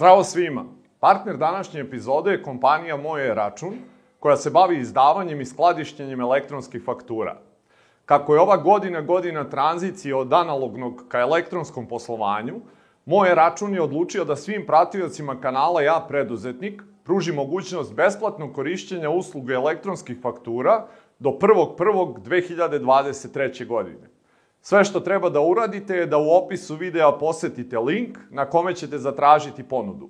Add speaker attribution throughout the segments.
Speaker 1: Zdravo svima! Partner današnje epizode je kompanija Moje račun, koja se bavi izdavanjem i skladištenjem elektronskih faktura. Kako je ova godina godina tranzicije od analognog ka elektronskom poslovanju, Moje račun je odlučio da svim pratiocima kanala Ja preduzetnik pruži mogućnost besplatnog korišćenja usluge elektronskih faktura do 1.1.2023. godine. Sve što treba da uradite je da u opisu videa posetite link na kome ćete zatražiti ponudu.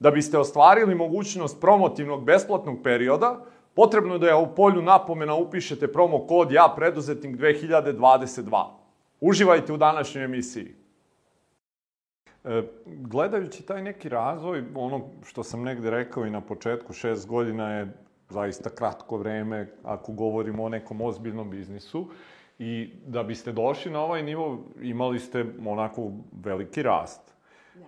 Speaker 1: Da biste ostvarili mogućnost promotivnog besplatnog perioda, potrebno da je da u polju napomena upišete promo kod ja preduzetnik 2022. Uživajte u današnjoj emisiji. E, gledajući taj neki razvoj, ono što sam negde rekao i na početku, šest godina je zaista kratko vreme ako govorimo o nekom ozbiljnom biznisu. E, I da biste došli na ovaj nivo, imali ste onako veliki rast.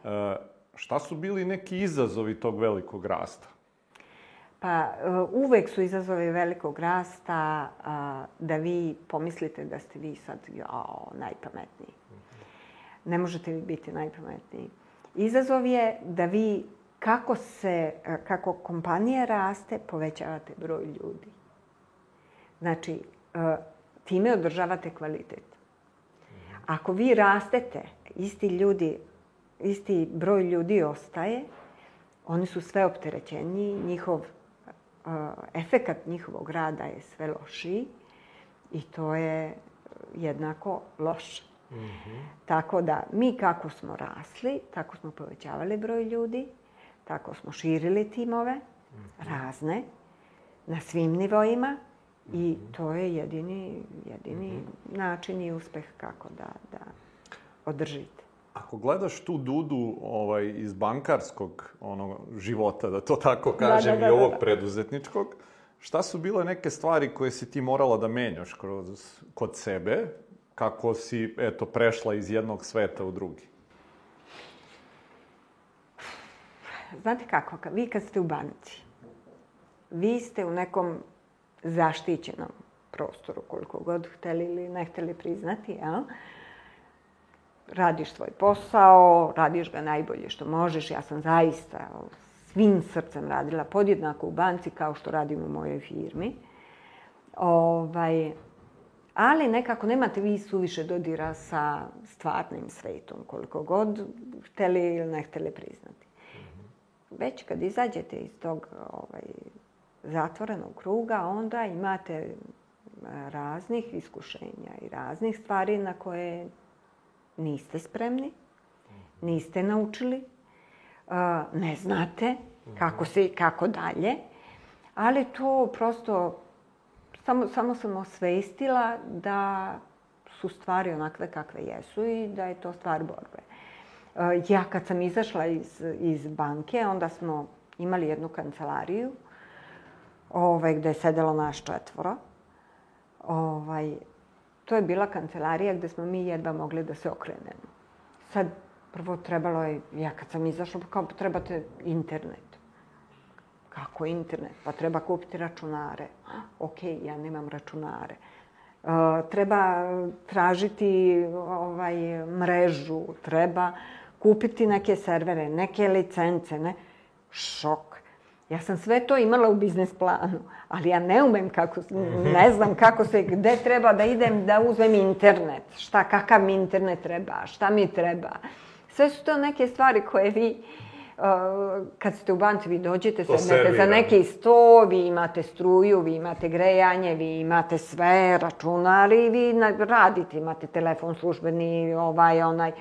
Speaker 1: Da. E, šta su bili neki izazovi tog velikog rasta?
Speaker 2: Pa e, uvek su izazovi velikog rasta a, da vi pomislite da ste vi sad jao, najpametniji. Ne možete vi biti najpametniji. Izazov je da vi kako se, e, kako kompanija raste, povećavate broj ljudi. Znači, e, time održavate kvalitet. Ako vi rastete, isti ljudi, isti broj ljudi ostaje, oni su sve opterećeniji, njihov uh, efekat njihovog rada je sve lošiji i to je jednako loše. Mm -hmm. Tako da mi kako smo rasli, tako smo povećavali broj ljudi, tako smo širili timove, mm -hmm. razne, na svim nivoima, I mhm. to je jedini, jedini mm -hmm. način i uspeh kako da, da održite.
Speaker 1: Ako gledaš tu dudu ovaj, iz bankarskog onog, života, da to tako da, kažem, da, da, da, i ovog da, da. preduzetničkog, šta su bile neke stvari koje si ti morala da menjaš kroz, kod sebe, kako si eto, prešla iz jednog sveta u drugi?
Speaker 2: Znate kako, vi kad ste u banci, vi ste u nekom zaštićenom prostoru, koliko god hteli ili ne hteli priznati, jel? Ja? Radiš svoj posao, radiš ga najbolje što možeš. Ja sam zaista svim srcem radila podjednako u banci kao što radim u mojoj firmi. Ovaj, ali nekako nemate vi suviše dodira sa stvarnim svetom, koliko god hteli ili ne hteli priznati. Mhm. Već kad izađete iz tog ovaj, zatvorenog kruga, onda imate e, raznih iskušenja i raznih stvari na koje niste spremni, mhm. niste naučili, e, ne znate mhm. kako, se, kako dalje, ali to prosto, samo, samo sam osvestila da su stvari onakve kakve jesu i da je to stvar borbe. E, ja kad sam izašla iz, iz banke, onda smo imali jednu kancelariju ovaj, gde je sedelo naš četvora. Ovaj, to je bila kancelarija gde smo mi jedva mogli da se okrenemo. Sad, prvo trebalo je, ja kad sam izašla, pa kao trebate internet. Kako internet? Pa treba kupiti računare. Ok, ja nemam računare. E, treba tražiti ovaj, mrežu, treba kupiti neke servere, neke licence, ne? Šok Ja sam sve to imala u biznes planu, ali ja ne umem kako, ne znam kako se, gde treba da idem da uzmem internet, šta, kakav mi internet treba, šta mi treba. Sve su to neke stvari koje vi, uh, kad ste u banci, vi dođete, sednete za neki sto, vi imate struju, vi imate grejanje, vi imate sve, računari, vi radite, imate telefon službeni, ovaj, onaj.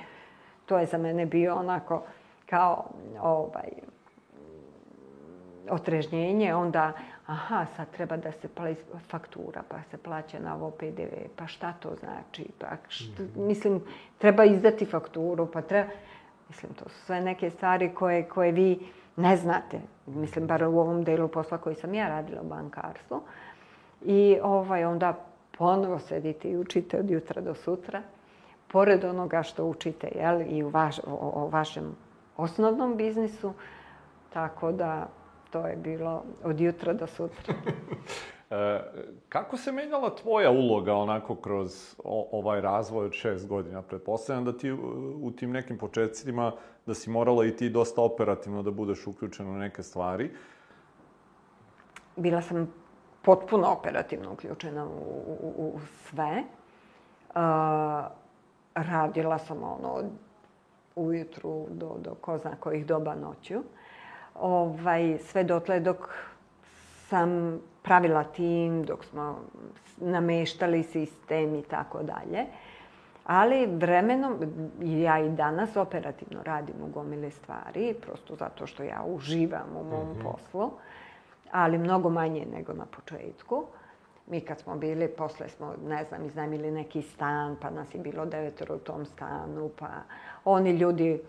Speaker 2: To je za mene bio onako kao, ovaj, otrežnjenje, onda aha, sad treba da se plati faktura, pa se plaća na ovo PDV, pa šta to znači? Pa šta, mhm. mislim, treba izdati fakturu, pa treba... Mislim, to su sve neke stvari koje, koje vi ne znate. Mislim, bar u ovom delu posla koji sam ja radila u bankarstvu. I ovaj, onda ponovo sedite i učite od jutra do sutra. Pored onoga što učite, jel, i u vaš, o, o vašem osnovnom biznisu. Tako da, to je bilo od jutra do sutra. E,
Speaker 1: kako se menjala tvoja uloga onako kroz ovaj razvoj od šest godina? Pretpostavljam da ti u, tim nekim početcima da si morala i ti dosta operativno da budeš uključena u neke stvari.
Speaker 2: Bila sam potpuno operativno uključena u, u, u sve. Uh, radila sam ono od ujutru do, do ko zna kojih doba noću ovaj, sve dotle dok sam pravila tim, dok smo nameštali sistem i tako dalje. Ali vremenom, ja i danas operativno radim u gomile stvari, prosto zato što ja uživam u mom mm -hmm. poslu, ali mnogo manje nego na početku. Mi kad smo bili, posle smo, ne znam, iznajmili neki stan, pa nas je bilo devetoro u tom stanu, pa oni ljudi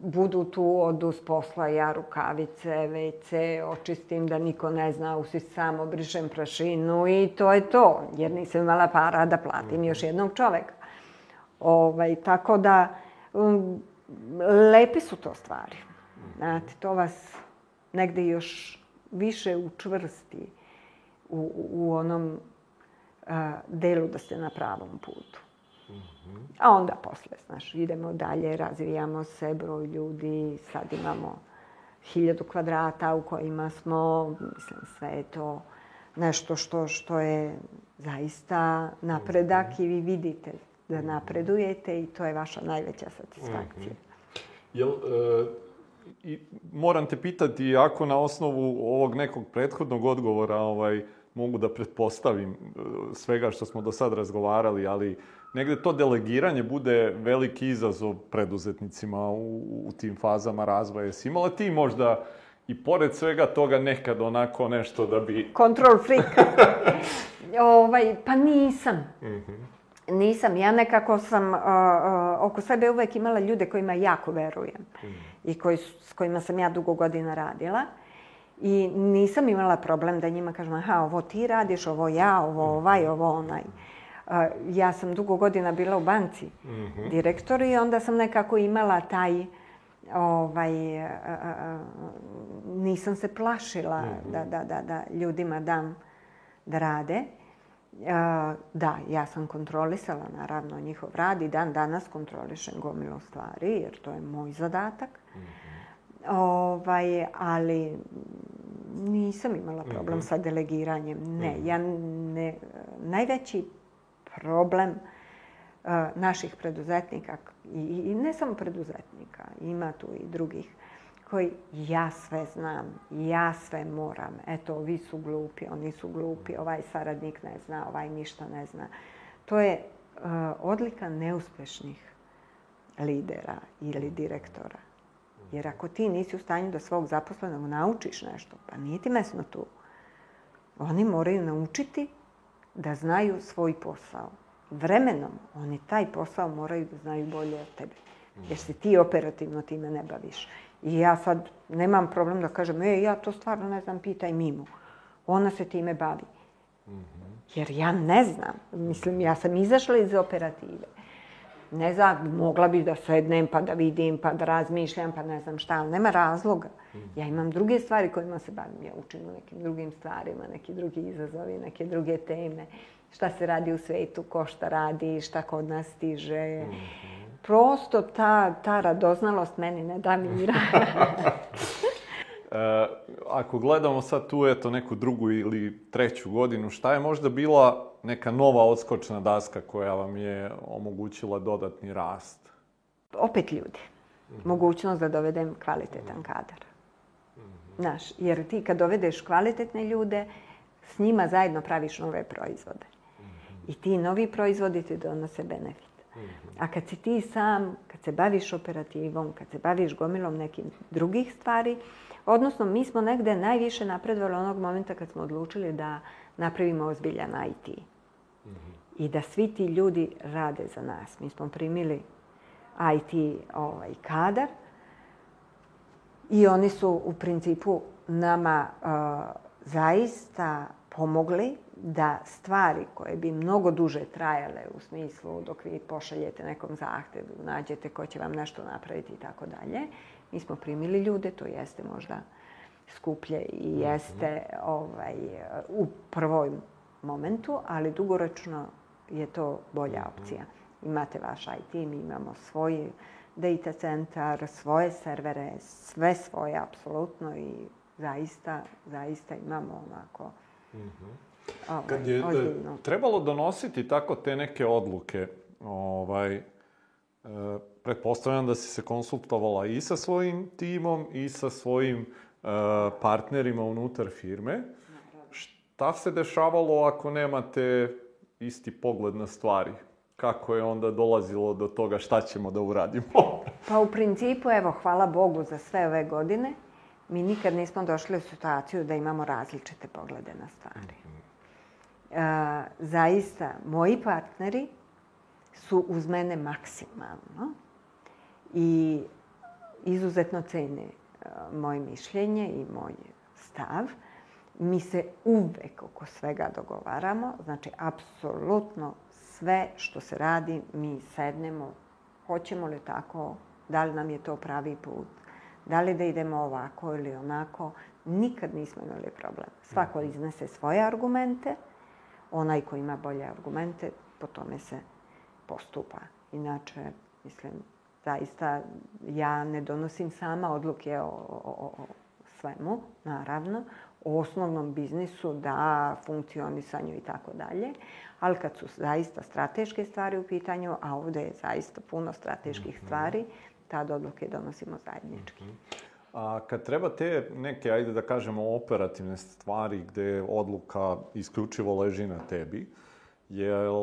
Speaker 2: budu tu, od s posla, ja rukavice, WC, očistim da niko ne zna, usis sam obrišem prašinu i to je to, jer nisam imala para da platim još mhm. jednog čoveka. Ovaj, tako da, um, lepe su to stvari. Mhm. Znate, to vas negde još više učvrsti u, u onom a, delu da ste na pravom putu mm A onda posle, znaš, idemo dalje, razvijamo se, broj ljudi, sad imamo hiljadu kvadrata u kojima smo, mislim, sve je to nešto što, što je zaista napredak mhm. i vi vidite da mhm. napredujete i to je vaša najveća satisfakcija. Mhm. Jel, e, i
Speaker 1: moram te pitati, ako na osnovu ovog nekog prethodnog odgovora ovaj, mogu da pretpostavim e, svega što smo do sad razgovarali, ali negde to delegiranje bude veliki izazov preduzetnicima u, u tim fazama razvoja. Jesi imala ti možda i pored svega toga nekad onako nešto da bi...
Speaker 2: Control freak. ovaj, pa nisam. Mm -hmm. Nisam. Ja nekako sam uh, uh, oko sebe uvek imala ljude kojima jako verujem mm. i koji, s kojima sam ja dugo godina radila. I nisam imala problem da njima kažem, aha, ovo ti radiš, ovo ja, ovo ovaj, mhm. ovo onaj. Mm ja sam dugo godina bila u banci mm -hmm. direktor i onda sam nekako imala taj ovaj, nisam se plašila mm -hmm. da, da, da, da ljudima dam da rade. A, da, ja sam kontrolisala naravno njihov rad i dan danas kontrolišem gomilu stvari jer to je moj zadatak. Mm -hmm. ovaj, ali nisam imala problem mm -hmm. sa delegiranjem. Ne, mhm. ja ne, najveći problem uh, naših preduzetnika i ne samo preduzetnika, ima tu i drugih koji ja sve znam, ja sve moram, eto, vi su glupi, oni su glupi, ovaj saradnik ne zna, ovaj ništa ne zna. To je uh, odlika neuspešnih lidera ili direktora. Jer ako ti nisi u stanju da svog zaposlenog naučiš nešto, pa nije ti mesno tu. Oni moraju naučiti da znaju svoj posao. Vremenom oni taj posao moraju da znaju bolje od tebe. Jer se ti operativno time ne baviš. I ja sad nemam problem da kažem, e, ja to stvarno ne znam, pitaj Mimu. Ona se time bavi. Mhm. Jer ja ne znam. Mislim, ja sam izašla iz operative ne znam, mogla bi da sednem pa da vidim, pa da razmišljam, pa ne znam šta, ali nema razloga. Mm. Ja imam druge stvari kojima se bavim, ja učim o nekim drugim stvarima, neki drugi izazovi, neke druge teme, šta se radi u svetu, ko šta radi, šta kod nas stiže. Mhm. Prosto ta, ta radoznalost meni ne da mira.
Speaker 1: E, ako gledamo sad tu, eto, neku drugu ili treću godinu, šta je možda bila neka nova odskočna daska koja vam je omogućila dodatni rast?
Speaker 2: Opet ljudi. Mhm. Mogućnost da dovedem kvalitetan mhm. kadar. Mm Znaš, jer ti kad dovedeš kvalitetne ljude, s njima zajedno praviš nove proizvode. Mhm. I ti novi proizvodi ti donose benefit. A kad si ti sam, kad se baviš operativom, kad se baviš gomilom nekih drugih stvari, uh, Odnosno, mi smo negde najviše napredovali onog momenta kad smo odlučili da napravimo ozbiljan IT. Mm -hmm. I da svi ti ljudi rade za nas. Mi smo primili IT ovaj, kadar i oni su u principu nama uh, zaista pomogli da stvari koje bi mnogo duže trajale u smislu dok vi pošaljete nekom zahtevu, nađete ko će vam nešto napraviti i tako dalje, Mi smo primili ljude, to jeste možda skuplje i mhm. jeste ovaj, u prvom momentu, ali dugoročno je to bolja mhm. opcija. Imate vaš IT, mi imamo svoj data centar, svoje servere, sve svoje apsolutno i zaista, zaista imamo onako mm
Speaker 1: ovaj, Kad je e, ozbiljno. trebalo donositi tako te neke odluke, ovaj, e, pretpostavljam da si se konsultovala i sa svojim timom i sa svojim uh, partnerima unutar firme. Šta se dešavalo ako nemate isti pogled na stvari? Kako je onda dolazilo do toga šta ćemo da uradimo?
Speaker 2: pa u principu, evo, hvala Bogu za sve ove godine, mi nikad nismo došli u situaciju da imamo različite poglede na stvari. E, zaista, moji partneri su uz mene maksimalno i izuzetno cene e, moje mišljenje i moj stav. Mi se uvek oko svega dogovaramo, znači apsolutno sve što se radi mi sednemo, hoćemo li tako, da li nam je to pravi put, da li da idemo ovako ili onako, nikad nismo imali problem. Svako mhm. iznese svoje argumente, onaj ko ima bolje argumente, po tome se postupa. Inače, mislim, zaista ja ne donosim sama odluke o, o, o svemu, naravno, o osnovnom biznisu, da, funkcionisanju i tako dalje. Ali kad su zaista strateške stvari u pitanju, a ovde je zaista puno strateških mm -hmm. stvari, tad odluke donosimo zajednički. Mm -hmm.
Speaker 1: A kad treba te neke, ajde da kažemo, operativne stvari gde odluka isključivo leži na tebi, jel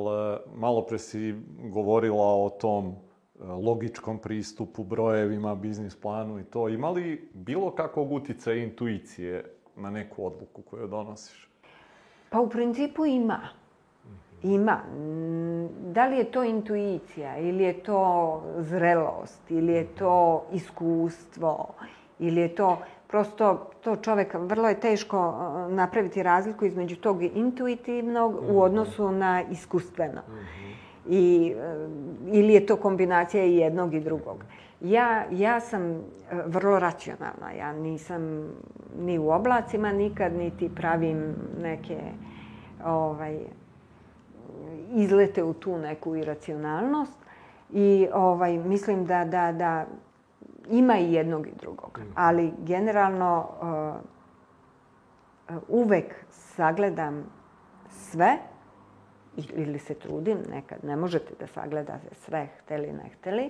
Speaker 1: malo pre si govorila o tom logičkom pristupu, brojevima, biznis planu i to. Ima li bilo kakvog utice intuicije na neku odluku koju donosiš?
Speaker 2: Pa u principu ima. Mhm. Ima. Mm, da li je to intuicija, ili je to zrelost, ili je to mhm. iskustvo, ili je to prosto to čoveka, vrlo je teško uh, napraviti razliku između tog intuitivnog u mhm. odnosu na iskustveno. Mm -hmm i, eh, ili je to kombinacija i jednog i drugog. Ja, ja sam eh, vrlo racionalna, ja nisam ni u oblacima nikad, niti pravim neke ovaj, izlete u tu neku iracionalnost. I ovaj, mislim da, da, da ima i jednog i drugog. Mm. Ali generalno uh, uvek sagledam sve ili se trudim nekad, ne možete da sagledate sve, hteli, ne hteli,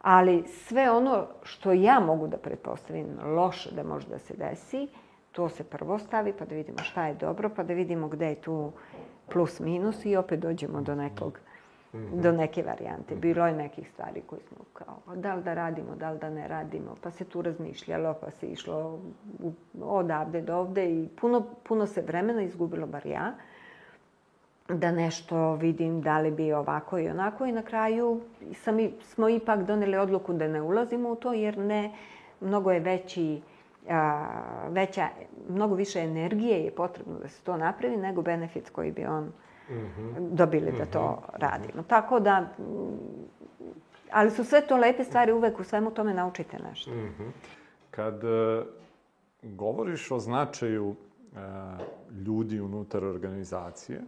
Speaker 2: ali sve ono što ja mogu da pretpostavim loše da može da se desi, to se prvo stavi pa da vidimo šta je dobro, pa da vidimo gde je tu plus minus i opet dođemo do nekog mhm. do neke varijante. Mhm. Bilo je nekih stvari koje smo kao, da li da radimo, da li da ne radimo, pa se tu razmišljalo, pa se išlo odavde do ovde i puno, puno se vremena izgubilo, bar ja. Uh, da nešto vidim da li bi ovako i onako i na kraju sam, smo ipak doneli odluku da ne ulazimo u to jer ne, mnogo je veći a, veća, mnogo više energije je potrebno da se to napravi nego benefit koji bi on mm -hmm. dobili da to mm -hmm. radimo. Tako da, mm, ali su sve to lepe stvari, uvek u svemu tome naučite nešto. Mm -hmm.
Speaker 1: Kad e, govoriš o značaju e, ljudi unutar organizacije,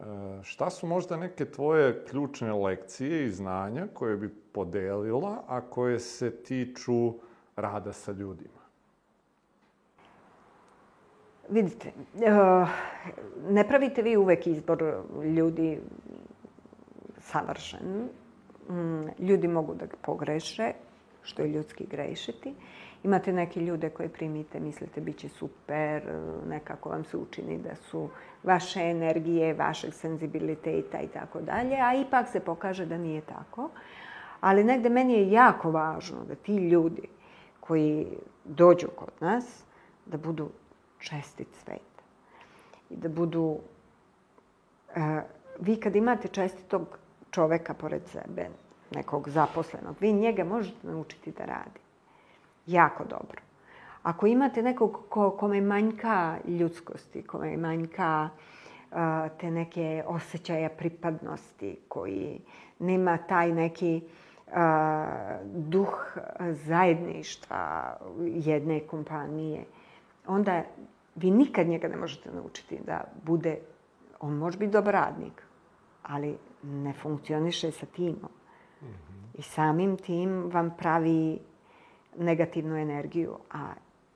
Speaker 1: E, šta su možda neke tvoje ključne lekcije i znanja koje bi podelila, a koje se tiču rada sa ljudima?
Speaker 2: Vidite, e, ne pravite vi uvek izbor ljudi savršen. Mm, ljudi mogu da pogreše, što je ljudski grešiti. Imate neke ljude koje primite, mislite bit će super, e, nekako vam se učini da su vaše energije, vašeg senzibiliteta i tako dalje, a ipak se pokaže da nije tako. Ali negde meni je jako važno da ti ljudi koji dođu kod nas, da budu čestit svet. I da budu... Uh, vi kad imate čestitog čoveka pored sebe, nekog zaposlenog, vi njega možete naučiti da radi jako dobro. Ako imate nekog ko, kome manjka ljudskosti, kome manjka te neke osjećaja pripadnosti, koji nema taj neki uh, duh zajedništva jedne kompanije, onda vi nikad njega ne možete naučiti da bude, on može biti dobar radnik, ali ne funkcioniše sa timom. Mm -hmm. I samim tim vam pravi negativnu energiju. A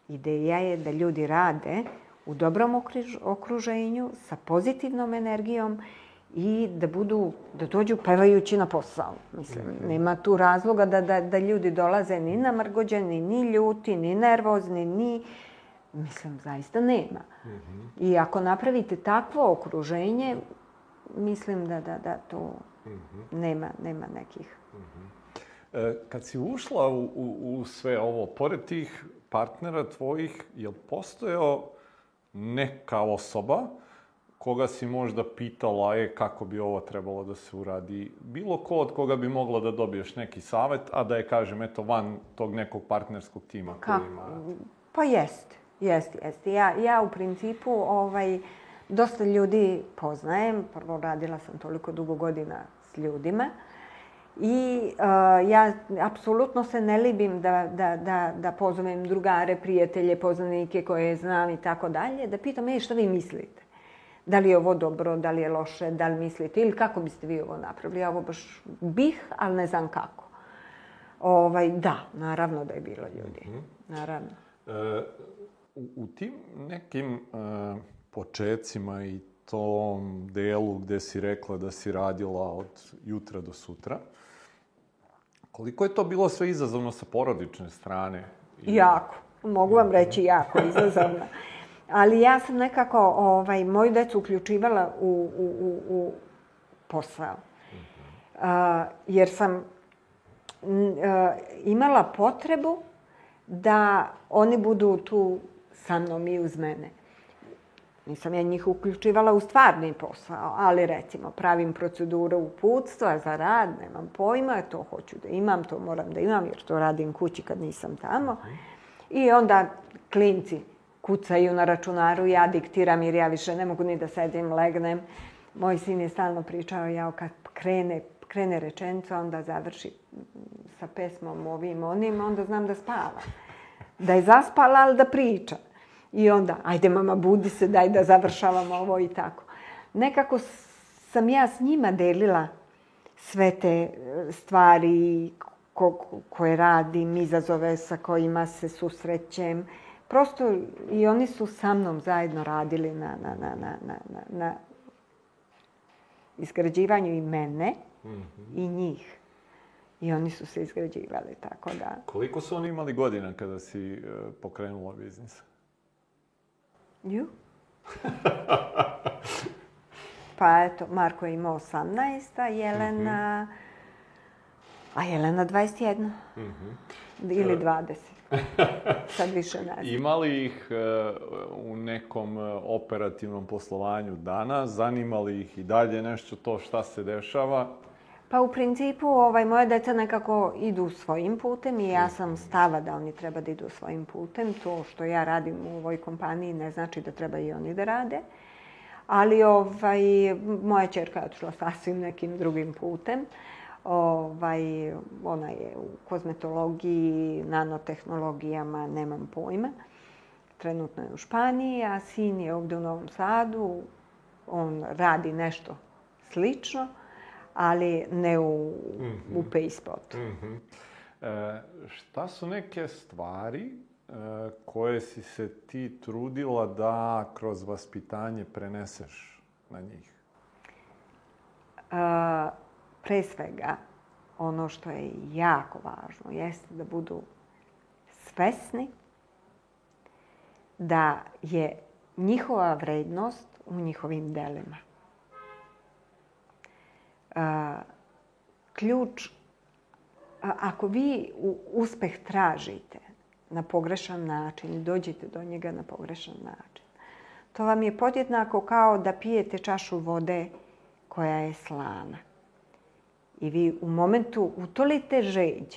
Speaker 2: ideja je da ljudi rade u dobrom okruženju, sa pozitivnom energijom i da budu, da dođu pevajući na posao. Mislim, mhm. nema tu razloga da, da, da ljudi dolaze ni namrgođeni, ni ljuti, ni nervozni, ni... Mislim, zaista nema. Mhm. I ako napravite takvo okruženje, mislim da, da, da to mhm. nema, nema nekih
Speaker 1: E, kad si ušla u, u, u sve ovo, pored tih partnera tvojih, je li postojao neka osoba koga si možda pitala je kako bi ovo trebalo da se uradi? Bilo ko od koga bi mogla da dobiješ neki savet, a da je, kažem, eto, van tog nekog partnerskog tima Ka koji ima?
Speaker 2: Pa jeste, jeste, jeste. Ja, ja u principu, ovaj, dosta ljudi poznajem. Prvo, radila sam toliko dugo godina s ljudima. Uh, I uh, ja apsolutno se ne libim da, da, da, da pozovem drugare, prijatelje, poznanike koje znam i tako dalje, da pitam, e, šta vi mislite? Da li je ovo dobro, da li je loše, da li mislite ili kako biste vi ovo napravili? Ja ovo baš bih, ali ne znam kako. Ovaj, da, naravno da je bilo ljudi. Mhm. Naravno. E,
Speaker 1: u, u tim nekim e, počecima i tom delu gde si rekla da si radila od jutra do sutra, Koliko je to bilo sve izazovno sa porodične strane?
Speaker 2: I... Jako. Mogu vam reći jako izazovno. Ali ja sam nekako ovaj, moju decu uključivala u, u, u, u posao. Mhm. A, jer sam m, imala potrebu da oni budu tu sa mnom i uz mene. Nisam ja njih uključivala u stvarni posao, ali recimo pravim proceduru uputstva za rad, nemam pojma, to hoću da imam, to moram da imam jer to radim kući kad nisam tamo. I onda klinci kucaju na računaru, ja diktiram jer ja više ne mogu ni da sedim, legnem. Moj sin je stalno pričao, ja kad krene, krene rečenca, onda završi sa pesmom ovim onim, onda znam da spava. Da je zaspala, ali da priča. I onda, ajde mama, budi se, daj da završavamo ovo i tako. Nekako sam ja s njima delila sve te e, stvari ko, koje radim, izazove sa kojima se susrećem. Prosto i oni su sa mnom zajedno radili na, na, na, na, na, na na izgrađivanju i mene mm -hmm. i njih. I oni su se izgrađivali, tako da...
Speaker 1: Koliko su oni imali godina kada si e, pokrenula biznis?
Speaker 2: Nju? pa eto, Marko je imao 18, mhm. a Jelena... Mm -hmm. A Jelena 21. Mm -hmm. Ili 20. E. Sad više ne znam.
Speaker 1: Ima li ih e, u nekom e, operativnom poslovanju dana? Zanima li ih i dalje nešto to šta se dešava?
Speaker 2: Pa u principu ovaj, moje deca nekako idu svojim putem i ja da. sam stava da oni treba da idu svojim putem. To što ja radim u ovoj kompaniji ne znači da treba i oni da rade. Ali ovaj, moja čerka je otišla sasvim nekim drugim putem. Ovaj, ona je u kozmetologiji, nanotehnologijama, nemam pojma. Trenutno je u Španiji, a sin je ovde u Novom Sadu. On radi nešto slično ali ne u, mm -hmm. u Payspotu. Mm -hmm. e,
Speaker 1: šta su neke stvari e, koje si se ti trudila da kroz vaspitanje preneseš na njih?
Speaker 2: E, pre svega, ono što je jako važno jeste da budu svesni da je njihova vrednost u njihovim delima a, ključ, ako vi uspeh tražite na pogrešan način dođete do njega na pogrešan način, to vam je podjednako kao da pijete čašu vode koja je slana. I vi u momentu utolite žeđ.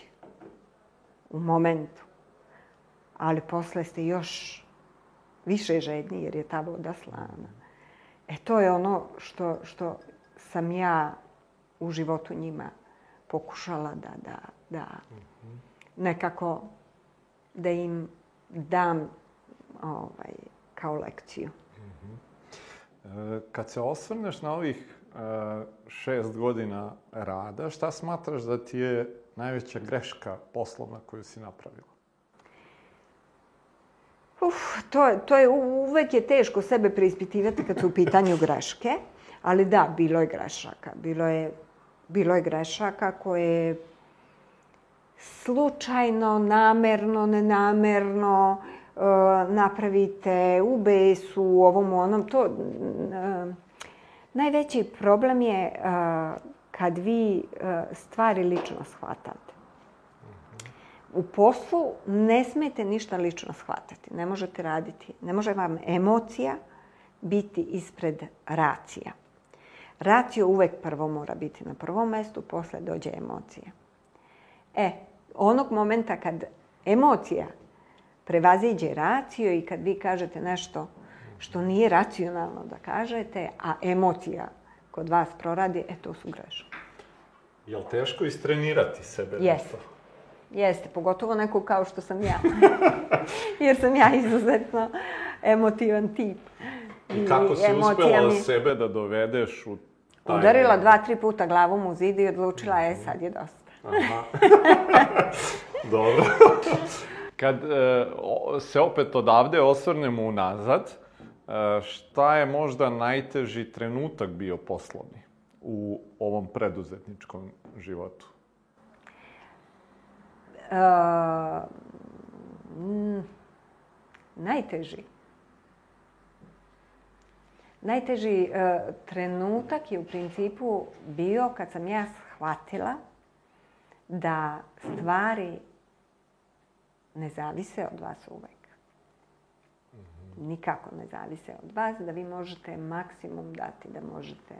Speaker 2: U momentu. Ali posle ste još više žedni jer je ta voda slana. E to je ono što, što sam ja u životu njima pokušala da, da, da nekako da im dam ovaj, kao lekciju.
Speaker 1: Kad se osvrneš na ovih eh, šest godina rada, šta smatraš da ti je najveća greška poslovna koju si napravila?
Speaker 2: Uf, to, je, to je, uvek je teško sebe preispitivati kad su u pitanju greške, ali da, bilo je grešaka, bilo je Bilo je grešaka koje slučajno, namerno, nenamerno e, napravite u besu, u ovom, onom. To, e, najveći problem je e, kad vi e, stvari lično shvatate. U poslu ne smete ništa lično shvatati. Ne možete raditi. Ne može vam emocija biti ispred racija. Racio uvek prvo mora biti na prvom mestu, posle dođe emocija. E, onog momenta kad emocija prevaziđe raciju i kad vi kažete nešto što nije racionalno da kažete, a emocija kod vas proradi, e, to su greške.
Speaker 1: Jel teško istrenirati sebe?
Speaker 2: Jeste. Jeste, pogotovo neko kao što sam ja. Jer sam ja izuzetno emotivan tip.
Speaker 1: I kako si uspela sebe da dovedeš u taj...
Speaker 2: Udarila dva, tri puta glavom u zidi i odlučila, e, sad je dosta.
Speaker 1: Aha. Dobro. Kad e, se opet odavde osvrnemo unazad, e, šta je možda najteži trenutak bio poslovni u ovom preduzetničkom životu? E,
Speaker 2: m, najteži? Najteži e, trenutak je u principu bio kad sam ja shvatila da stvari ne zavise od vas uvek. Mhm. Nikako ne zavise od vas, da vi možete maksimum dati, da možete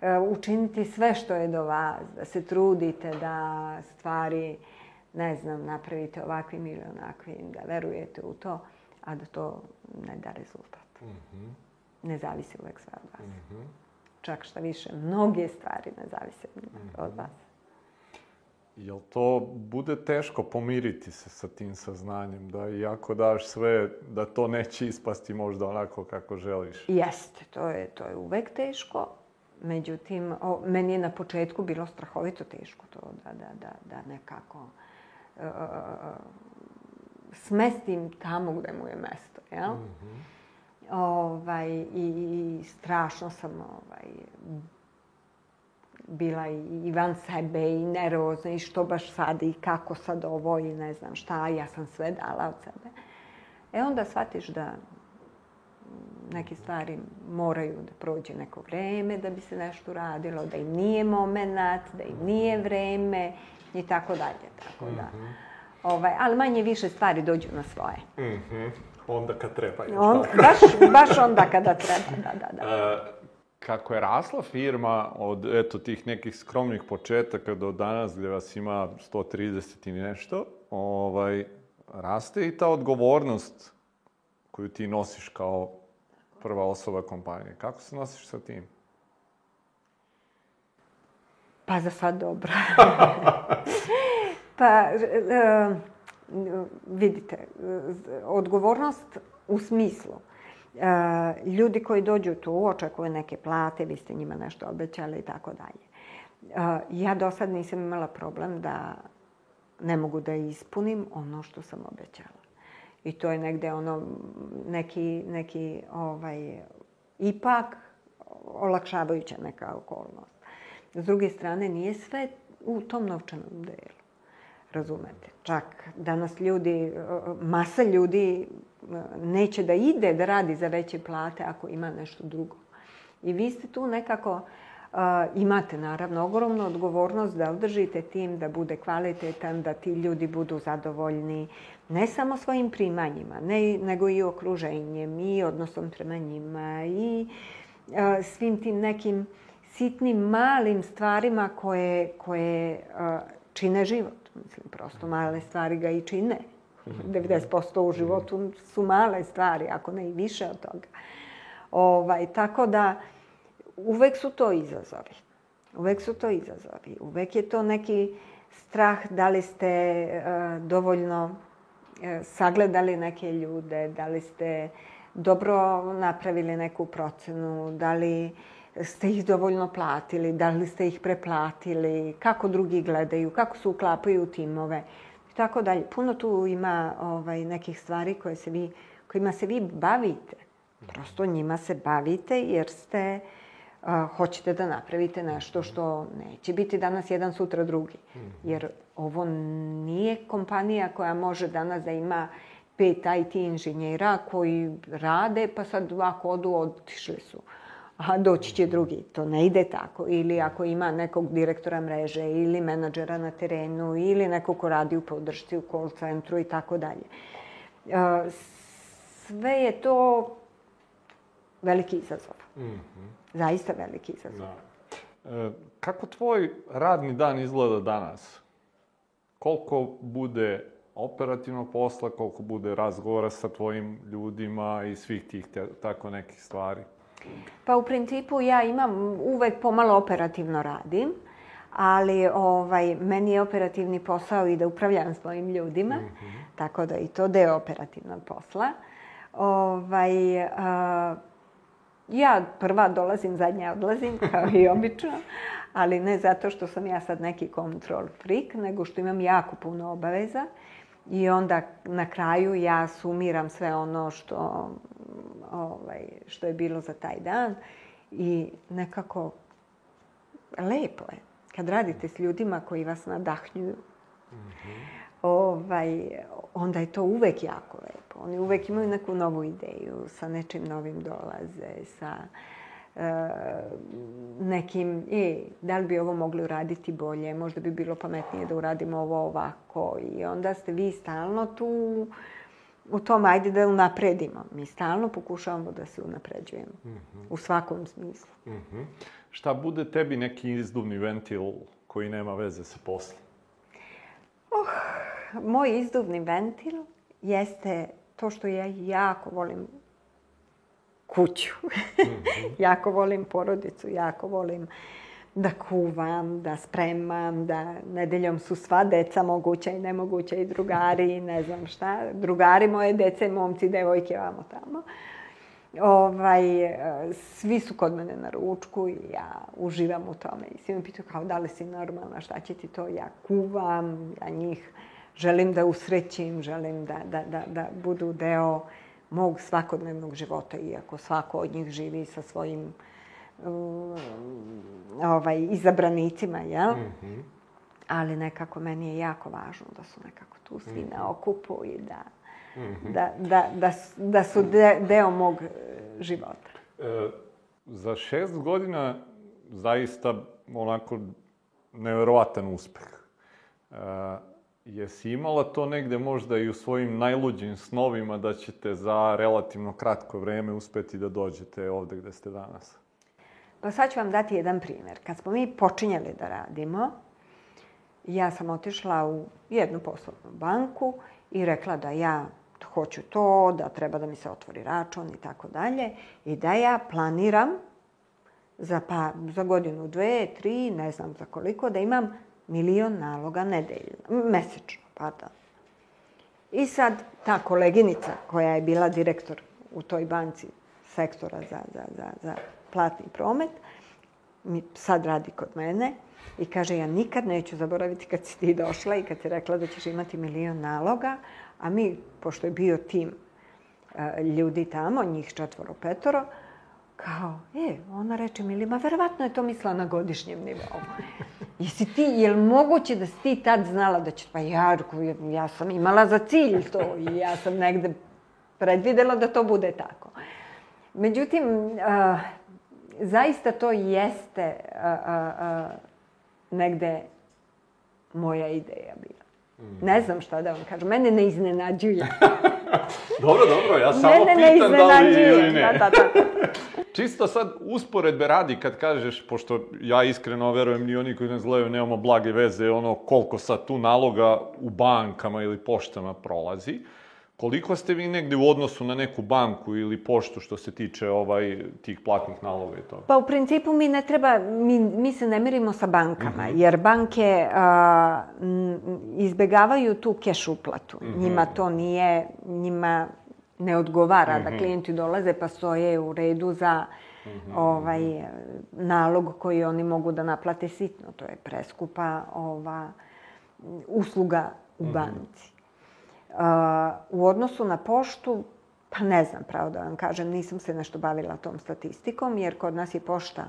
Speaker 2: e, učiniti sve što je do vas, da se trudite, da stvari, ne znam, napravite ovakvim ili onakvim, da verujete u to, a da to ne da rezultat. Mm -hmm ne zavisi uvek sve od vas. Mm -hmm. Čak šta više, mnoge stvari ne zavise mm -hmm. od vas.
Speaker 1: Jel to bude teško pomiriti se sa tim saznanjem, da iako daš sve, da to neće ispasti možda onako kako želiš?
Speaker 2: Jeste, to je, to je uvek teško. Međutim, o, meni je na početku bilo strahovito teško to da, da, da, da nekako uh, smestim tamo gde mu je mesto, jel? Mm -hmm Ovaj, i, strašno sam ovaj, bila i, van sebe i nervozna i što baš sad i kako sad ovo i ne znam šta. Ja sam sve dala od sebe. E onda shvatiš da neke stvari moraju da prođe neko vreme da bi se nešto radilo, da im nije moment, da im nije vreme i tako dalje. Tako da, mhm. ovaj, ali manje više stvari dođu na svoje. Mm -hmm.
Speaker 1: Onda kad treba. On,
Speaker 2: baš, baš onda kada treba, da, da, da.
Speaker 1: E, kako je rasla firma od eto tih nekih skromnih početaka do danas gde vas ima 130 i nešto, ovaj, raste i ta odgovornost koju ti nosiš kao prva osoba kompanije. Kako se nosiš sa tim?
Speaker 2: Pa za sad dobro. pa, e, vidite, odgovornost u smislu. E, ljudi koji dođu tu očekuju neke plate, vi ste njima nešto obećali i tako dalje. E, ja do sad nisam imala problem da ne mogu da ispunim ono što sam obećala. I to je negde ono neki, neki ovaj, ipak olakšavajuća neka okolnost. S druge strane, nije sve u tom novčanom delu razumete. Čak danas ljudi, masa ljudi e, neće da ide da radi za veće plate ako ima nešto drugo. I vi ste tu nekako, e, imate naravno ogromnu odgovornost da održite tim, da bude kvalitetan, da ti ljudi budu zadovoljni ne samo svojim primanjima, ne, nego i okruženjem i odnosom prema njima i e, svim tim nekim sitnim malim stvarima koje, koje čine život. Mislim, prosto male stvari ga i čine. 90% mhm. u životu su male stvari, ako ne i više od toga. Ovaj, tako da, uvek su to izazovi. Uvek su to izazovi. Uvek je to neki strah da li ste e, dovoljno e, sagledali neke ljude, da li ste dobro napravili neku procenu, da li ste ih dovoljno platili, da li ste ih preplatili, kako drugi gledaju, kako se uklapaju u timove i tako dalje. Puno tu ima ovaj, nekih stvari koje se vi, kojima se vi bavite. Prosto njima se bavite jer ste uh, hoćete da napravite nešto što neće biti danas jedan, sutra drugi. Mhm. Jer ovo nije kompanija koja može danas da ima pet IT inženjera koji rade, pa sad ovako odu, otišli su. Uh, a doći će drugi. To ne ide tako. Ili ako ima nekog direktora mreže ili menadžera na terenu ili nekog ko radi u podršci, u call centru i tako dalje. E, sve je to veliki izazov. Mm -hmm. Zaista veliki izazov. Da. E,
Speaker 1: kako tvoj radni dan izgleda danas? Koliko bude operativnog posla, koliko bude razgovora sa tvojim ljudima i svih tih te, tako nekih stvari?
Speaker 2: Pa u principu ja imam, uvek pomalo operativno radim, ali ovaj, meni je operativni posao i da upravljam svojim ljudima, mm -hmm. tako da i to deo operativnog posla. Ovaj, a, eh, ja prva dolazim, zadnja odlazim, kao i obično, ali ne zato što sam ja sad neki control freak, nego što imam jako puno obaveza I onda na kraju ja sumiram sve ono što, ovaj, što je bilo za taj dan i nekako lepo je kad radite s ljudima koji vas nadahnjuju. Mm -hmm. ovaj, onda je to uvek jako lepo. Oni uvek imaju neku novu ideju, sa nečim novim dolaze, sa... Uh, E, nekim, e, da li bi ovo mogli uraditi bolje, možda bi bilo pametnije da uradimo ovo ovako. I onda ste vi stalno tu u tom ajde da unapredimo. Mi stalno pokušavamo da se unapređujemo. Mm -hmm. U svakom smislu. Mm -hmm.
Speaker 1: Šta bude tebi neki izduvni ventil koji nema veze sa poslom?
Speaker 2: Oh, moj izduvni ventil jeste to što ja jako volim kuću. Mm -hmm. jako volim porodicu, jako volim da kuvam, da spremam, da nedeljom su sva deca moguća i nemoguća i drugari i ne znam šta. Drugari moje dece, momci, devojke, vamo tamo. Ovaj, e, svi su kod mene na ručku i ja uživam u tome. I svi me pitaju kao da li si normalna, šta će ti to? Ja kuvam, ja njih želim da usrećim, želim da, da, da, da budu deo uh, mog svakodnevnog života, iako svako od njih živi sa svojim um, ovaj, izabranicima, jel? Mm -hmm. Ali nekako meni je jako važno da su nekako tu svi mm -hmm. na okupu i da, mm -hmm. da, da, da, da su de, deo mog e, života. E,
Speaker 1: za šest godina zaista onako neverovatan uspeh. E, Jesi imala to negde možda i u svojim najluđim snovima da ćete za relativno kratko vreme uspeti da dođete ovde gde ste danas?
Speaker 2: Pa sad ću vam dati jedan primer. Kad smo mi počinjali da radimo, ja sam otišla u jednu poslovnu banku i rekla da ja hoću to, da treba da mi se otvori račun i tako dalje i da ja planiram za, pa, za godinu, dve, tri, ne znam za koliko, da imam milion naloga nedeljno, mesečno, pardon. I sad ta koleginica koja je bila direktor u toj banci sektora za, za, za, za platni promet, mi sad radi kod mene i kaže ja nikad neću zaboraviti kad si ti došla i kad si rekla da ćeš imati milion naloga, a mi, pošto je bio tim e, ljudi tamo, njih četvoro, petoro, kao, e, ona reče Milima, verovatno je to mislila na godišnjem nivou. Jesi ti, je li moguće da si ti tad znala da će, pa Jarko, ja sam imala za cilj to i ja sam negde predvidela da to bude tako. Međutim, a, zaista to jeste uh, uh, a, negde moja ideja bila. Ne znam šta da vam kažem, mene ne iznenađuje.
Speaker 1: dobro, dobro, ja samo
Speaker 2: mene
Speaker 1: pitam da li
Speaker 2: ili ne. Da, da, da.
Speaker 1: Čisto sad usporedbe radi kad kažeš, pošto ja iskreno verujem ni oni koji nas gledaju nemamo blage veze, ono koliko sad tu naloga u bankama ili poštama prolazi. Uh, Koliko ste vi negde u odnosu na neku banku ili poštu što se tiče ovaj tih platnih naloga i toga?
Speaker 2: Pa u principu mi ne treba, mi, mi se ne merimo sa bankama, mm -hmm. jer banke a, izbegavaju tu keš uplatu. Mm -hmm. Njima to nije, njima ne odgovara mm -hmm. da mhm. klijenti dolaze pa stoje u redu za mm -hmm. ovaj nalog koji oni mogu da naplate sitno. To je preskupa ova usluga u mhm. banci. Mm -hmm u odnosu na poštu, pa ne znam pravo da vam kažem, nisam se nešto bavila tom statistikom, jer kod nas je pošta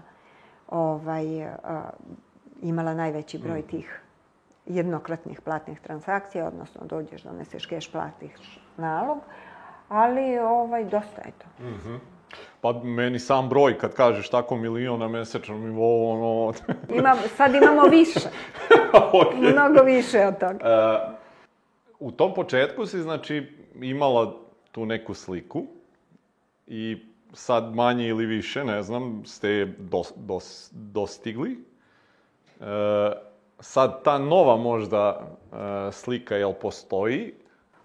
Speaker 2: ovaj, eh, imala najveći broj mm. tih jednokratnih platnih transakcija, odnosno dođeš, doneseš keš, platiš nalog, ali ovaj, dosta je to.
Speaker 1: Mm -hmm. Pa meni sam broj, kad kažeš tako miliona mesečno mesečnom nivou, ono...
Speaker 2: Ima, sad imamo više. okay. Mnogo više od toga. E,
Speaker 1: u tom početku si, znači, imala tu neku sliku i sad manje ili više, ne znam, ste je dos, dos, dostigli. E, sad ta nova možda e, slika, jel postoji?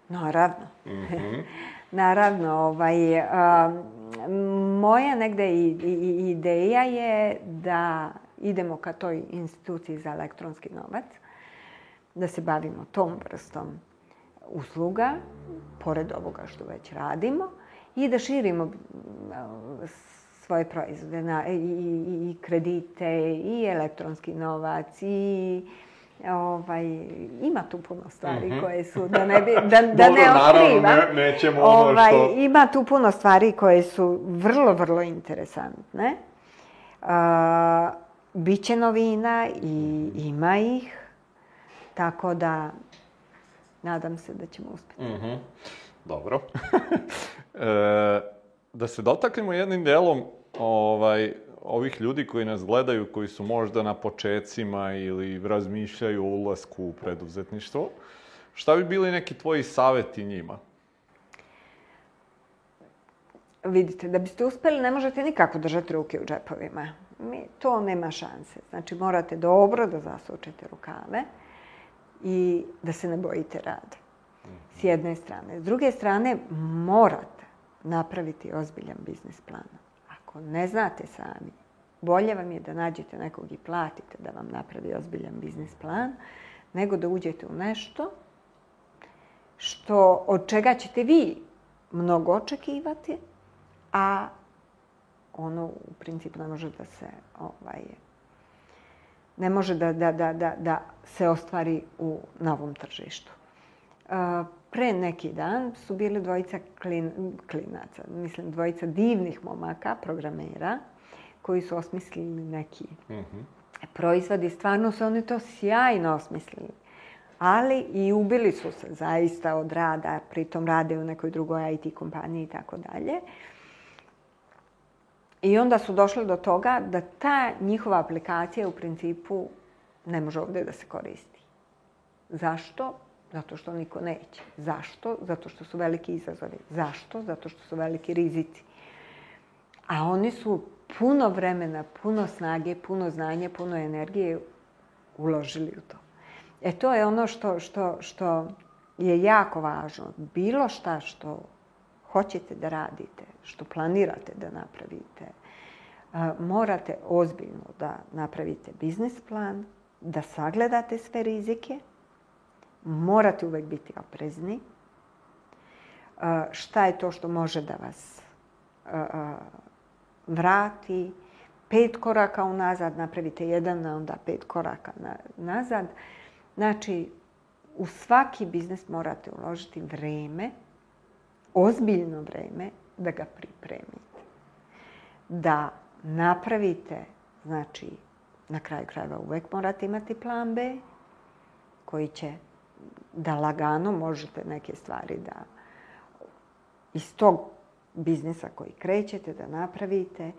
Speaker 2: Naravno. Mm -hmm. Naravno, ovaj, a, moja negde i, i, ideja je da idemo ka toj instituciji za elektronski novac, da se bavimo tom vrstom usluga, pored ovoga što već radimo, i da širimo svoje proizvode na, i, i, i kredite, i elektronski novac, i ovaj, ima tu puno stvari mm -hmm. koje su,
Speaker 1: da ne, bi, da, da Dobro, ne otkrivam. Naravno, ne, nećemo ono ovaj, što...
Speaker 2: Ima tu puno stvari koje su vrlo, vrlo interesantne. Uh, biće novina i ima ih, tako da nadam se da ćemo uspeti. Mm -hmm.
Speaker 1: Dobro. e, da se dotaknemo jednim delom ovaj, ovih ljudi koji nas gledaju, koji su možda na počecima ili razmišljaju o ulasku u preduzetništvo. Šta bi bili neki tvoji saveti njima?
Speaker 2: Vidite, da biste uspeli, ne možete nikako držati ruke u džepovima. Mi, to nema šanse. Znači, morate dobro da zasučete rukave. Uh, i da se ne bojite rada. S mhm. jedne strane. S druge strane, morate napraviti ozbiljan biznis plan. Ako ne znate sami, bolje vam je da nađete nekog i platite da vam napravi ozbiljan biznis plan, nego da uđete u nešto što, od čega ćete vi mnogo očekivati, a ono u principu ne može da se ovaj, ne može da, da, da, da, da se ostvari u novom tržištu. Pre neki dan su bili dvojica klin, klinaca, mislim dvojica divnih momaka, programera, koji su osmislili neki mm -hmm. proizvodi. Stvarno su oni to sjajno osmislili. Ali i ubili su se zaista od rada, pritom rade u nekoj drugoj IT kompaniji i tako dalje. I onda su došli do toga da ta njihova aplikacija u principu ne može ovde da se koristi. Zašto? Zato što niko neće. Zašto? Zato što su veliki izazovi. Zašto? Zato što su veliki rizici. A oni su puno vremena, puno snage, puno znanja, puno energije uložili u to. E to je ono što, što, što je jako važno. Bilo šta što hoćete da radite, što planirate da napravite, morate ozbiljno da napravite biznis plan, da sagledate sve rizike, morate uvek biti oprezni. Šta je to što može da vas vrati? Pet koraka unazad, napravite jedan, a onda pet koraka nazad. Znači, u svaki biznis morate uložiti vreme, ozbiljno vreme da ga pripremite. Da napravite, znači, na kraju krajeva uvek morate imati plan B, koji će da lagano možete neke stvari da iz tog biznisa koji krećete da napravite.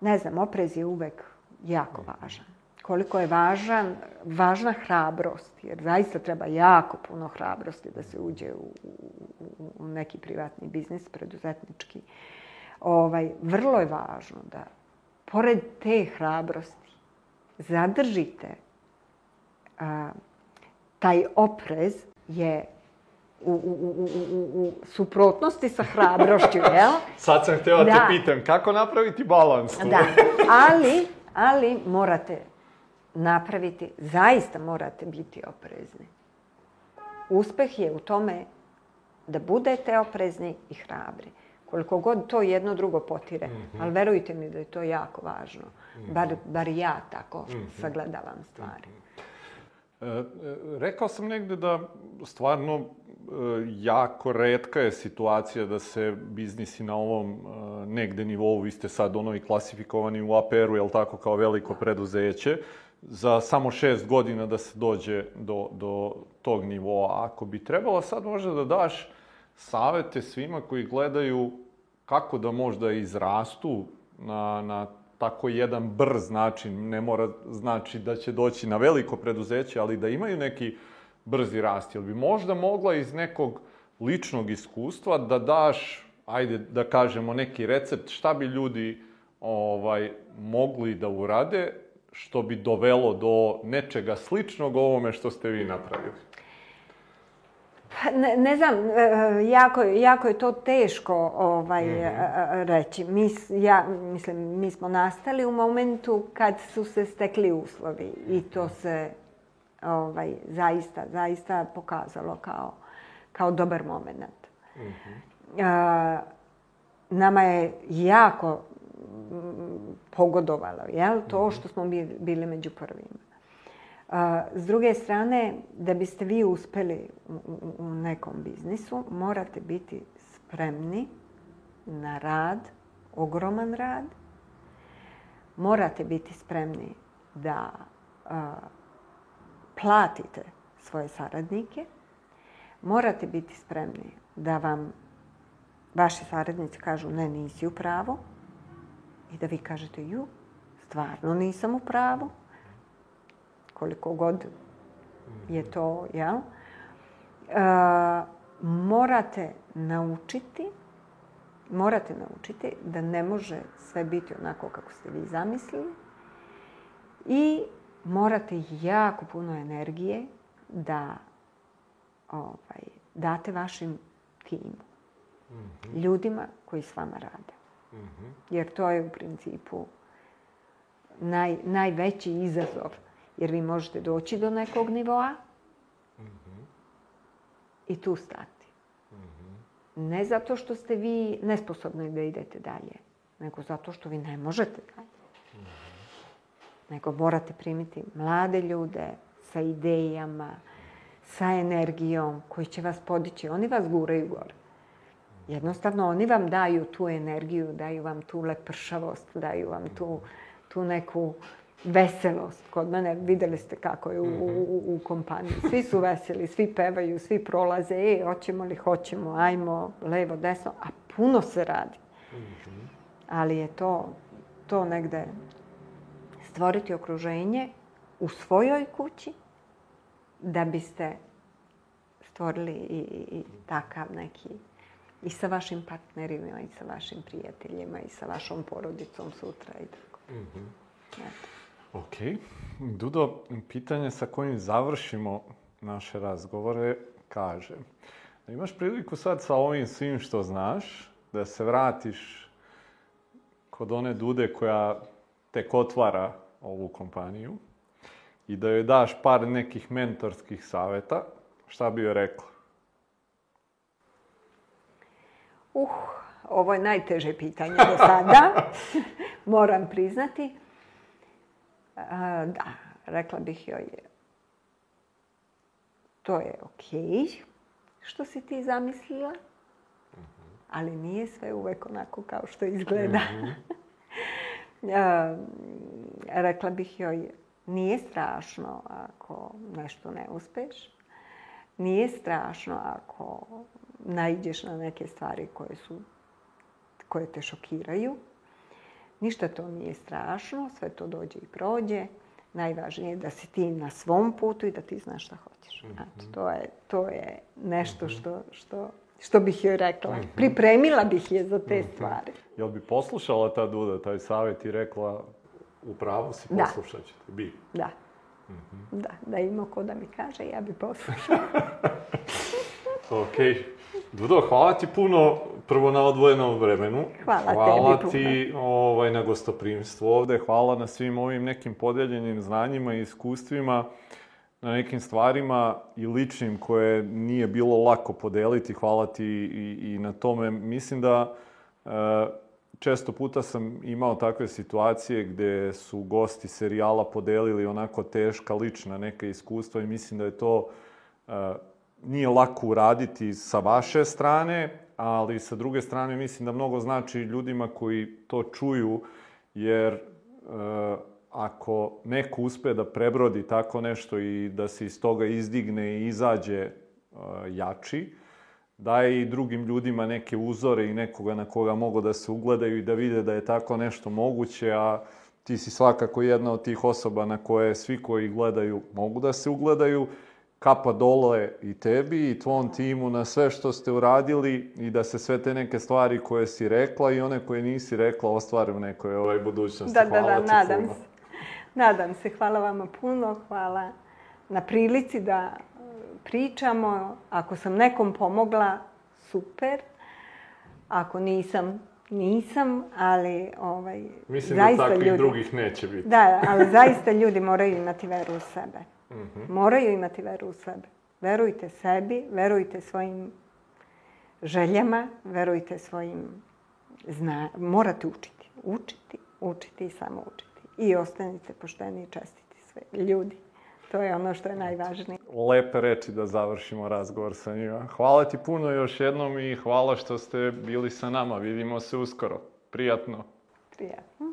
Speaker 2: Ne znam, oprez je uvek jako važan koliko je važan, važna hrabrost, jer zaista treba jako puno hrabrosti da se uđe u, u, u neki privatni biznis, preduzetnički. Ovaj, vrlo je važno da, pored te hrabrosti, zadržite a, taj oprez je u, u, u, u u suprotnosti sa hrabrošću, jel?
Speaker 1: Sad sam htjela da. te pitam, kako napraviti balans? Da,
Speaker 2: ali, ali morate napraviti, zaista morate biti oprezni. Uspeh je u tome da budete oprezni i hrabri. Koliko god to jedno drugo potire. Mm -hmm. Ali verujte mi da je to jako važno. Mm -hmm. bar, bar ja tako mm -hmm. sagledavam stvari. Mhm. E, e,
Speaker 1: rekao sam negde da stvarno e, jako redka je situacija da se biznisi na ovom e, negde nivou, vi ste sad ono i klasifikovani u APR-u, je jel tako, kao veliko preduzeće za samo šest godina da se dođe do, do tog nivoa. Ako bi trebalo sad možda da daš savete svima koji gledaju kako da možda izrastu na, na tako jedan brz način, ne mora znači da će doći na veliko preduzeće, ali da imaju neki brzi rast. Jel bi možda mogla iz nekog ličnog iskustva da daš, ajde da kažemo, neki recept šta bi ljudi ovaj, mogli da urade što bi dovelo do nečega sličnog ovome što ste vi napravili?
Speaker 2: Pa, ne, ne znam, e, e, jako, jako je to teško ovaj, mm -hmm. reći. Mi, ja, mislim, mi smo nastali u momentu kad su se stekli uslovi i to mhm. se ovaj, zaista, zaista pokazalo kao, kao dobar moment. Mm -hmm. A, nama je jako pogodovalo, jel? To mhm. što smo bili među prvima. A, s druge strane, da biste vi uspeli u, nekom biznisu, morate biti spremni na rad, ogroman rad. Morate biti spremni da platite svoje saradnike. Morate biti spremni da vam vaši saradnici kažu ne, nisi u pravo i da vi kažete, ju, stvarno nisam u pravu, koliko god je mhm. to, jel? Ja? E, morate naučiti, morate naučiti da ne može sve biti onako kako ste vi zamislili i morate jako puno energije da ovaj, date vašim timu, mhm. ljudima koji s vama rade. Mhm. Jer to je u principu naj, najveći izazov. Jer vi možete doći do nekog nivoa mhm. i tu stati. Mhm. Ne zato što ste vi nesposobni da idete dalje, nego zato što vi ne možete dalje. Nego morate primiti mlade ljude sa idejama, sa energijom koji će vas podići. Oni vas guraju gore jednostavno oni vam daju tu energiju, daju vam tu lepršavost, daju vam tu, tu neku veselost. Kod mene videli ste kako je u, u, mhm. u kompaniji. Svi su veseli, svi pevaju, svi prolaze. E, hoćemo li, hoćemo, ajmo, levo, desno. A puno se radi. Mhm. Ali je to, to negde stvoriti okruženje u svojoj kući da biste stvorili i, i, i takav neki i sa vašim partnerima i sa vašim prijateljima i sa vašom porodicom sutra i tako. Mm -hmm.
Speaker 1: Eto. Ok. Dudo, pitanje sa kojim završimo naše razgovore kaže da imaš priliku sad sa ovim svim što znaš da se vratiš kod one Dude koja tek otvara ovu kompaniju i da joj daš par nekih mentorskih saveta, šta bi joj rekla?
Speaker 2: Uh, ovo je najteže pitanje do sada, moram priznati. A, da, rekla bih joj, to je okej okay, što si ti zamislila, mhm. ali nije sve uvek onako kao što izgleda. Mhm. a, rekla bih joj, nije strašno ako nešto ne uspeš nije strašno ako naiđeš na neke stvari koje, su, koje te šokiraju. Ništa to nije strašno, sve to dođe i prođe. Najvažnije je da si ti na svom putu i da ti znaš šta hoćeš. Znači, to, je, to je nešto mhm. što, što, što bih joj rekla. Mhm. Pripremila bih je za te stvari.
Speaker 1: Jel bi poslušala ta Duda, taj savjet i rekla u pravu si, da. poslušat ćete. Bi.
Speaker 2: Da. -hmm. Da, da ima ko da mi kaže, ja bi poslušao.
Speaker 1: ok. Dudo, hvala ti puno prvo na odvojenom vremenu.
Speaker 2: Hvala,
Speaker 1: hvala tebi ti puno. ovaj, na gostoprimstvu ovde. Hvala na svim ovim nekim podeljenim znanjima i iskustvima na nekim stvarima i ličnim koje nije bilo lako podeliti. Hvala ti i, i na tome. Mislim da e, često puta sam imao takve situacije gde su gosti serijala podelili onako teška lična neka iskustva i mislim da je to uh, nije lako uraditi sa vaše strane, ali sa druge strane mislim da mnogo znači ljudima koji to čuju, jer uh, ako neko uspe da prebrodi tako nešto i da se iz toga izdigne i izađe uh, jači, daje i drugim ljudima neke uzore i nekoga na koga mogu da se ugledaju i da vide da je tako nešto moguće, a ti si svakako jedna od tih osoba na koje svi koji gledaju mogu da se ugledaju. Kapa dole i tebi i tvom timu na sve što ste uradili i da se sve te neke stvari koje si rekla i one koje nisi rekla ostvare u nekoj ovaj budućnosti.
Speaker 2: Da, da hvala da, da, nadam puno. se. Nadam se. Hvala vama puno. Hvala na prilici da pričamo. Ako sam nekom pomogla, super. Ako nisam, nisam, ali ovaj,
Speaker 1: Mislim da zaista da takvih ljudi, drugih neće biti.
Speaker 2: Da, ali zaista ljudi moraju imati veru u sebe. Mm -hmm. Moraju imati veru u sebe. Verujte sebi, verujte svojim željama, verujte svojim zna... Morate učiti. Učiti, učiti i samo učiti. I ostanite pošteni i čestiti sve ljudi. To je ono što je najvažnije.
Speaker 1: Lepe reči da završimo razgovor sa njima. Hvala ti puno još jednom i hvala što ste bili sa nama. Vidimo se uskoro. Prijatno. Prijatno.